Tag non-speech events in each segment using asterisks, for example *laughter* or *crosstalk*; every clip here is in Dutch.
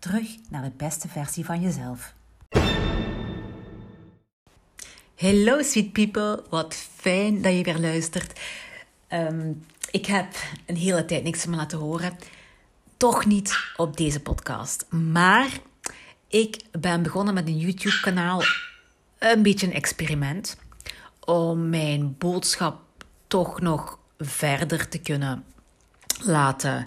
Terug naar de beste versie van jezelf. Hello sweet people, wat fijn dat je weer luistert. Ehm, ik heb een hele tijd niks van me laten horen. Toch niet op deze podcast. Maar ik ben begonnen met een YouTube-kanaal. Een beetje een experiment. Om mijn boodschap toch nog verder te kunnen laten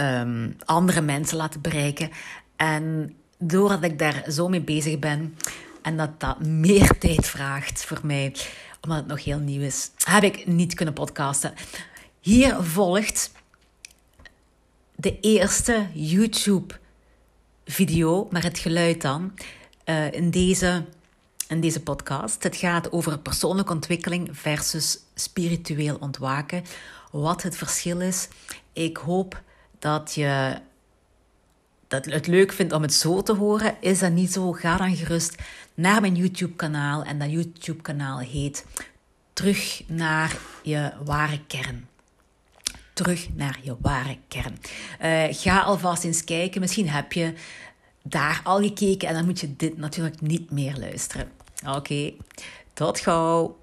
um, andere mensen laten bereiken. En doordat ik daar zo mee bezig ben en dat dat meer *laughs* tijd vraagt voor mij, omdat het nog heel nieuw is, heb ik niet kunnen podcasten. Hier volgt de eerste YouTube-video, maar het geluid dan, uh, in, deze, in deze podcast. Het gaat over persoonlijke ontwikkeling versus spiritueel ontwaken. Wat het verschil is. Ik hoop dat je dat het leuk vindt om het zo te horen. Is dat niet zo? Ga dan gerust naar mijn YouTube-kanaal. En dat YouTube-kanaal heet Terug naar je ware kern terug naar je ware kern. Uh, ga alvast eens kijken. Misschien heb je daar al gekeken en dan moet je dit natuurlijk niet meer luisteren. Oké, tot gauw.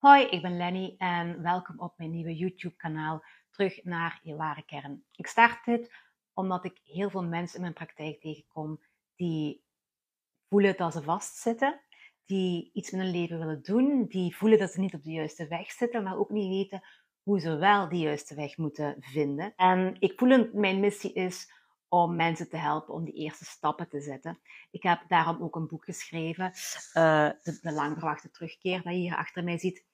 Hoi, ik ben Lenny en welkom op mijn nieuwe YouTube-kanaal Terug naar je ware kern. Ik start dit omdat ik heel veel mensen in mijn praktijk tegenkom die voelen dat ze vastzitten, die iets met hun leven willen doen, die voelen dat ze niet op de juiste weg zitten, maar ook niet weten hoe ze wel die juiste weg moeten vinden. En ik voel mijn missie is om mensen te helpen om die eerste stappen te zetten. Ik heb daarom ook een boek geschreven, uh, de, de lang verwachte terugkeer, dat je hier achter mij ziet.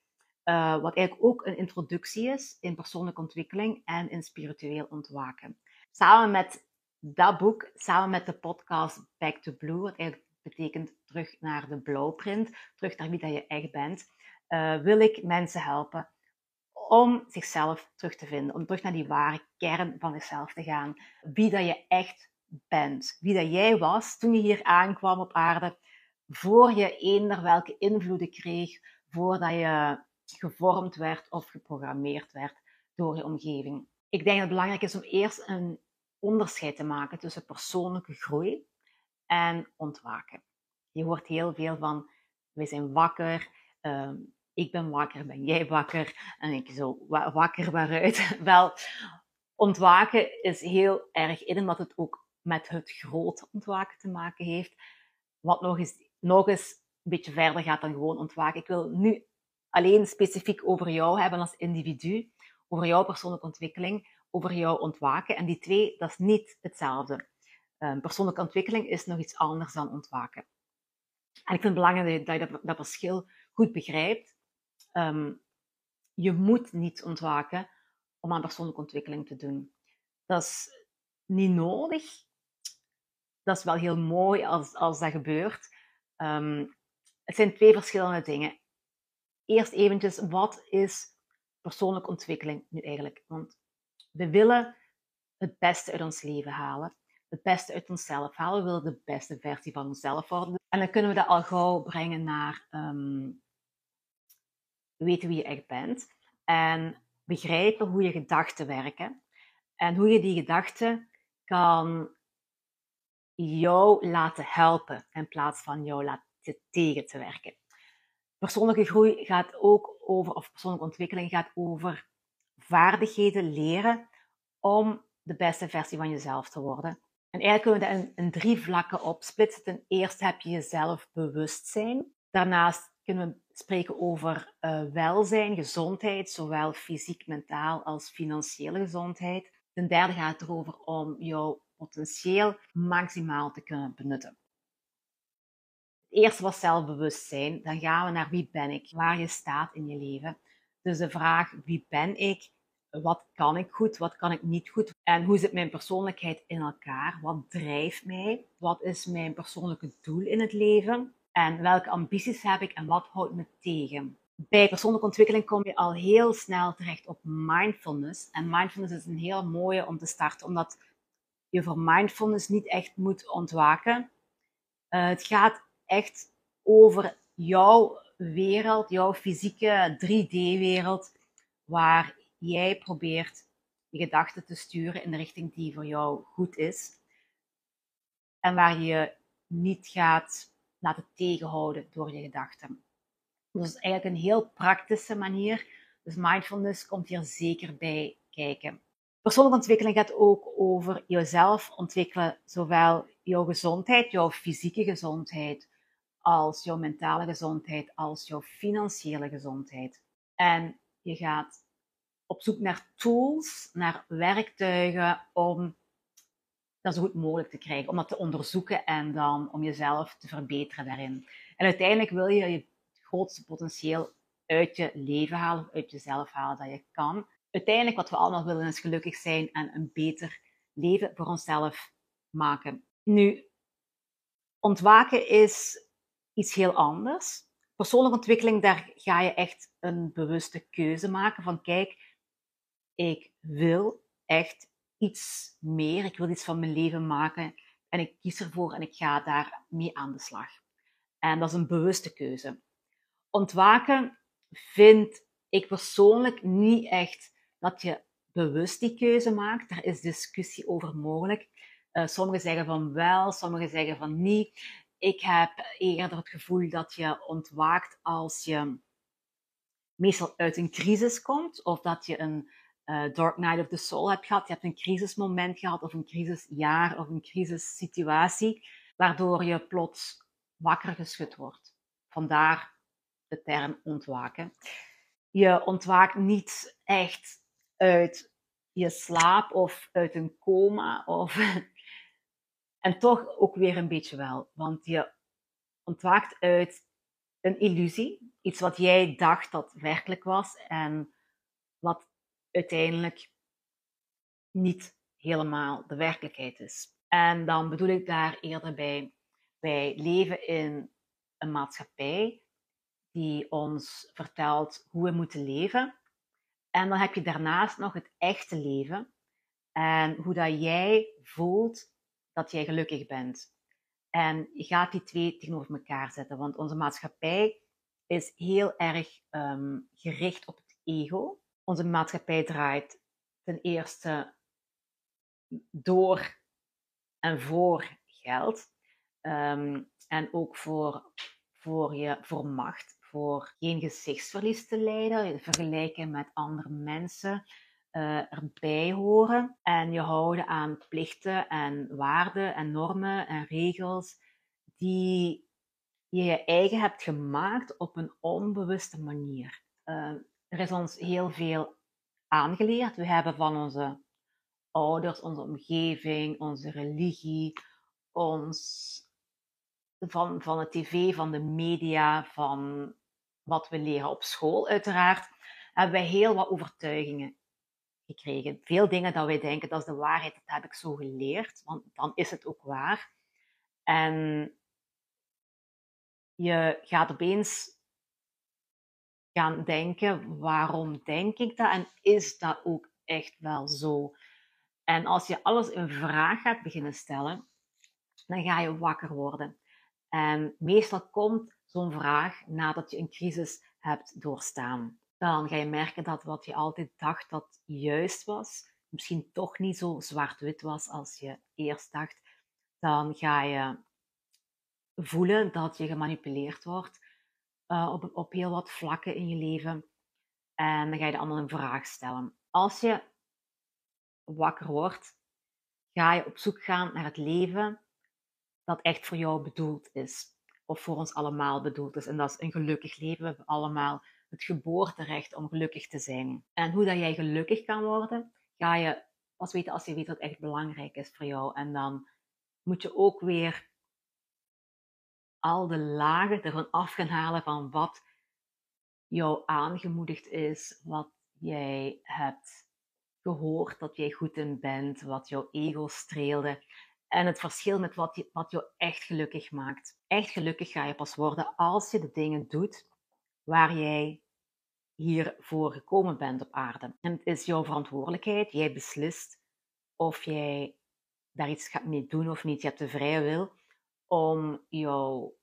Uh, wat eigenlijk ook een introductie is in persoonlijke ontwikkeling en in spiritueel ontwaken. Samen met dat boek, samen met de podcast Back to Blue, wat eigenlijk betekent terug naar de blauwprint, terug naar wie dat je echt bent, uh, wil ik mensen helpen om zichzelf terug te vinden, om terug naar die ware kern van zichzelf te gaan. Wie dat je echt bent, wie dat jij was toen je hier aankwam op aarde, voor je eender welke invloeden kreeg, voordat je gevormd werd of geprogrammeerd werd door je omgeving. Ik denk dat het belangrijk is om eerst een onderscheid te maken tussen persoonlijke groei en ontwaken. Je hoort heel veel van, we zijn wakker, uh, ik ben wakker, ben jij wakker? En ik zo, wakker waaruit? *laughs* Wel, ontwaken is heel erg in, omdat het ook met het grote ontwaken te maken heeft. Wat nog eens, nog eens een beetje verder gaat dan gewoon ontwaken. Ik wil nu alleen specifiek over jou hebben als individu, over jouw persoonlijke ontwikkeling over jouw ontwaken. En die twee, dat is niet hetzelfde. Um, persoonlijke ontwikkeling is nog iets anders dan ontwaken. En ik vind het belangrijk dat je dat, dat verschil goed begrijpt. Um, je moet niet ontwaken om aan persoonlijke ontwikkeling te doen. Dat is niet nodig. Dat is wel heel mooi als, als dat gebeurt. Um, het zijn twee verschillende dingen. Eerst eventjes, wat is persoonlijke ontwikkeling nu eigenlijk? Want we willen het beste uit ons leven halen. Het beste uit onszelf halen. We willen de beste versie van onszelf worden. En dan kunnen we dat al gauw brengen naar um, weten wie je echt bent. En begrijpen hoe je gedachten werken. En hoe je die gedachten kan jou laten helpen in plaats van jou laten tegen te werken. Persoonlijke groei gaat ook over, of persoonlijke ontwikkeling gaat over vaardigheden leren om de beste versie van jezelf te worden. En eigenlijk kunnen we dat in, drie vlakken opsplitsen. Ten eerste heb je jezelf bewustzijn. Daarnaast kunnen we spreken over uh, welzijn, gezondheid, zowel fysiek, mentaal als financiële gezondheid. Ten derde gaat het erover om jouw potentieel maximaal te kunnen benutten. Het eerste was zelfbewustzijn. Dan gaan we naar wie ben ik, waar je staat in je leven. Dus de vraag wie ben ik, wat kan ik goed, wat kan ik niet goed en hoe zit mijn persoonlijkheid in elkaar? Wat drijft mij? Wat is mijn persoonlijke doel in het leven? En welke ambities heb ik en wat houdt me tegen? Bij persoonlijke ontwikkeling kom je al heel snel terecht op mindfulness. En mindfulness is een heel mooie om te starten, omdat je voor mindfulness niet echt moet ontwaken. Uh, het gaat echt over jouw wereld, jouw fysieke 3D-wereld, waar jij probeert je gedachten te sturen in de richting die voor jou goed is. En waar je niet gaat laten tegenhouden door je gedachten. Dus dat is eigenlijk een heel praktische manier. Dus mindfulness komt hier zeker bij kijken. Persoonlijke ontwikkeling gaat ook over jezelf ontwikkelen, zowel jouw gezondheid, jouw fysieke gezondheid, als jouw mentale gezondheid, als jouw financiële gezondheid. En je gaat op zoek naar tools, naar werktuigen om dat zo goed mogelijk te krijgen, om dat te onderzoeken en dan om jezelf te verbeteren daarin. En uiteindelijk wil je je grootste potentieel uit je leven halen, uit jezelf halen dat je kan. Uiteindelijk wat we allemaal willen is gelukkig zijn en een beter leven voor onszelf maken. Nu, ontwaken is iets heel anders. Persoonlijke ontwikkeling, daar ga je echt een bewuste keuze maken van kijk, ik wil echt iets meer, ik wil iets van mijn leven maken en ik kies ervoor en ik ga daar mee aan de slag. En dat is een bewuste keuze. Ontwaken vind ik persoonlijk niet echt dat je bewust die keuze maakt. Daar is discussie over mogelijk. Uh, sommigen zeggen van wel, sommigen zeggen van niet. Ik heb eerder het gevoel dat je ontwaakt als je meestal uit een crisis komt of dat je een uh, Dark Night of the Soul hebt gehad. Je hebt een crisismoment gehad of een crisisjaar of een crisissituatie, waardoor je plots wakker geschud wordt. Vandaar de term ontwaken. Je ontwaakt niet echt uit je slaap of uit een coma of en toch ook weer een beetje wel, want je ontwaakt uit een illusie, iets wat jij dacht dat werkelijk was en wat uiteindelijk niet helemaal de werkelijkheid is. En dan bedoel ik daar eerder bij, wij leven in een maatschappij die ons vertelt hoe we moeten leven. En dan heb je daarnaast nog het echte leven en hoe dat jij voelt dat jij gelukkig bent. En je gaat die twee tegenover elkaar zetten, want onze maatschappij is heel erg um, gericht op het ego onze maatschappij draait ten eerste door en voor geld. Um, en ook voor, voor, je, voor macht, voor geen gezichtsverlies te leiden, vergelijken met andere mensen, uh, erbij horen en je houden aan plichten en waarden en normen en regels die je je eigen hebt gemaakt op een onbewuste manier. Uh, er is ons heel veel aangeleerd. We hebben van onze ouders, onze omgeving, onze religie, ons, van, van de tv, van de media, van wat we leren op school uiteraard, hebben wij heel wat overtuigingen gekregen. Veel dingen dat wij denken, dat is de waarheid, dat heb ik zo geleerd, want dan is het ook waar. En je gaat opeens gaan denken, waarom denk ik dat en is dat ook echt wel zo? En als je alles in vraag gaat beginnen stellen, dan ga je wakker worden. En meestal komt zo'n vraag nadat je een crisis hebt doorstaan. Dan ga je merken dat wat je altijd dacht dat juist was, misschien toch niet zo zwart-wit was als je eerst dacht. Dan ga je voelen dat je gemanipuleerd wordt uh, op, op heel wat vlakken in je leven. En dan ga je de ander een vraag stellen. Als je wakker wordt, ga je op zoek gaan naar het leven dat echt voor jou bedoeld is. Of voor ons allemaal bedoeld is. En dat is een gelukkig leven. We hebben allemaal het geboorterecht om gelukkig te zijn. En hoe dat jij gelukkig kan worden, ga je pas weten als je weet wat echt belangrijk is voor jou. En dan moet je ook weer al de lagen ervan af gaan halen van wat jou aangemoedigd is, wat jij hebt gehoord dat jij goed in bent, wat jouw ego streelde. En het verschil met wat, je, wat jou echt gelukkig maakt. Echt gelukkig ga je pas worden als je de dingen doet waar jij hiervoor gekomen bent op aarde. En het is jouw verantwoordelijkheid. Jij beslist of jij daar iets gaat mee doen of niet. Je hebt de vrije wil om jouw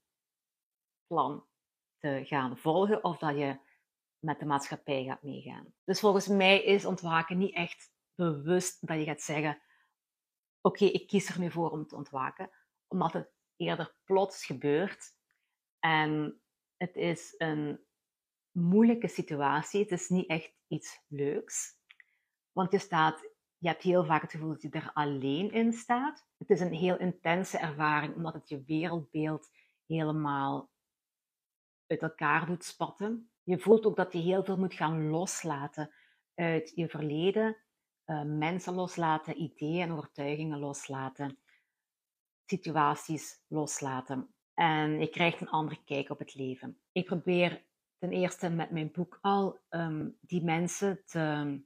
plan te gaan volgen of dat je met de maatschappij gaat meegaan. Dus volgens mij is ontwaken niet echt bewust dat je gaat zeggen: Oké, ik kies er voor om te ontwaken, omdat het eerder plots gebeurt. En het is een moeilijke situatie. Het is niet echt iets leuks. Want je, staat, je hebt heel vaak het gevoel dat je er alleen in staat. Het is een heel intense ervaring, omdat het je wereldbeeld helemaal uit elkaar doet spatten. Je voelt ook dat je heel veel moet gaan loslaten uit je verleden. Uh, mensen loslaten, ideeën en overtuigingen loslaten. Situaties loslaten. En je krijgt een andere kijk op het leven. Ik probeer ten eerste met mijn boek al um, die mensen te,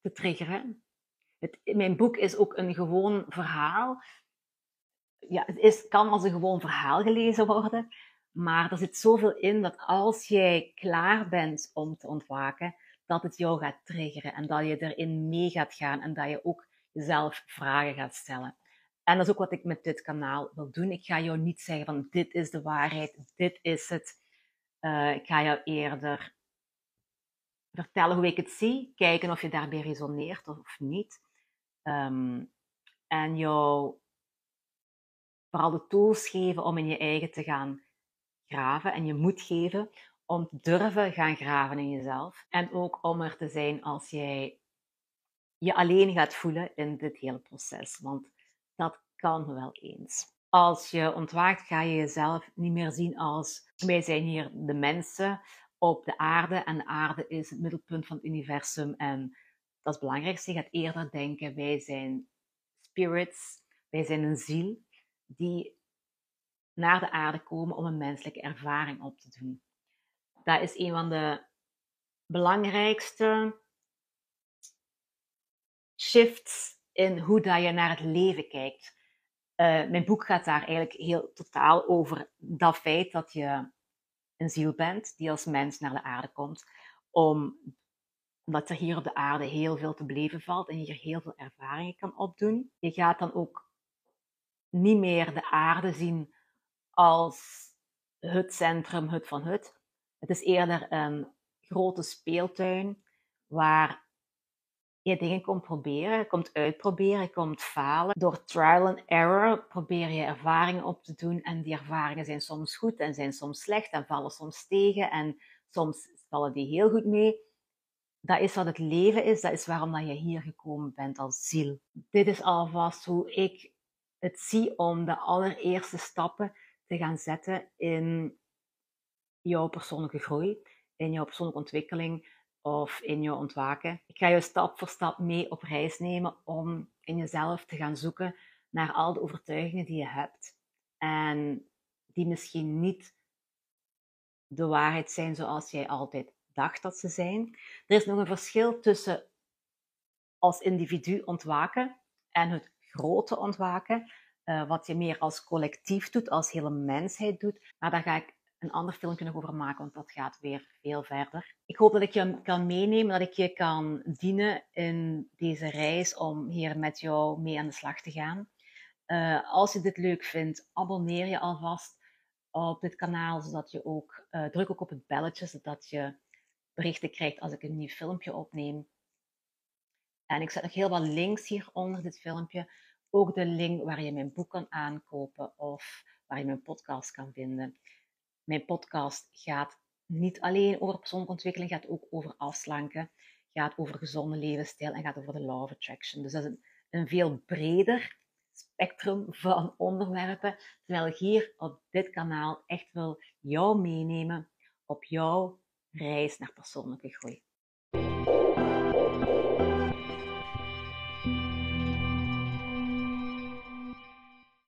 te triggeren. Het, mijn boek is ook een gewoon verhaal. Ja, het is, kan als een gewoon verhaal gelezen worden, maar er zit zoveel in dat als jij klaar bent om te ontwaken, dat het jou gaat triggeren en dat je erin mee gaat gaan en dat je ook jezelf vragen gaat stellen. En dat is ook wat ik met dit kanaal wil doen. Ik ga jou niet zeggen van dit is de waarheid, dit is het. Uh, ik ga jou eerder vertellen hoe ik het zie, kijken of je daarbij resoneert of niet. Um, en jou vooral de tools geven om in je eigen te gaan graven en je moet geven om durven gaan graven in jezelf. En ook om er te zijn als jij je alleen gaat voelen in dit hele proces. Want dat kan wel eens. Als je ontwaakt, ga je jezelf niet meer zien als wij zijn hier de mensen op de aarde en de aarde is het middelpunt van het universum en dat is het belangrijkste. Je gaat eerder denken, wij zijn spirits, wij zijn een ziel die naar de aarde komen om een menselijke ervaring op te doen. Dat is een van de belangrijkste shifts in hoe dat je naar het leven kijkt. Uh, mijn boek gaat daar eigenlijk heel totaal over dat feit dat je een ziel bent die als mens naar de aarde komt, om, omdat er hier op de aarde heel veel te beleven valt en je hier heel veel ervaringen kan opdoen. Je gaat dan ook niet meer de aarde zien als het centrum, het van het. Het is eerder een grote speeltuin waar je dingen komt proberen, komt uitproberen, komt falen. Door trial and error probeer je ervaringen op te doen en die ervaringen zijn soms goed en zijn soms slecht en vallen soms tegen en soms vallen die heel goed mee. Dat is wat het leven is, dat is waarom dat je hier gekomen bent als ziel. Dit is alvast hoe ik het zie om de allereerste stappen te gaan zetten in jouw persoonlijke groei, in jouw persoonlijke ontwikkeling of in jouw ontwaken. Ik ga je stap voor stap mee op reis nemen om in jezelf te gaan zoeken naar al de overtuigingen die je hebt en die misschien niet de waarheid zijn zoals jij altijd dacht dat ze zijn. Er is nog een verschil tussen als individu ontwaken en het grote ontwaken. Eh, wat je meer als collectief doet, als hele mensheid doet. Maar daar ga ik een ander filmpje nog over maken, want dat gaat weer veel verder. Ik hoop dat ik je kan meenemen, dat ik je kan dienen in deze reis om hier met jou mee aan de slag te gaan. Uh, als je dit leuk vindt, abonneer je alvast op dit kanaal, zodat je ook, uh, druk ook op het belletje, zodat je berichten krijgt als ik een nieuw filmpje opneem. En ik zet nog heel wat links hier onder dit filmpje ook de link waar je mijn boek kan aankopen of waar je mijn podcast kan vinden. Mijn podcast gaat niet alleen over persoonlijke ontwikkeling, gaat ook over afslanken, gaat over gezonde levensstijl en gaat over de law of attraction. Dus dat is een, een veel breder spectrum van onderwerpen, terwijl ik hier op dit kanaal echt wil jou meenemen op jouw reis naar persoonlijke groei.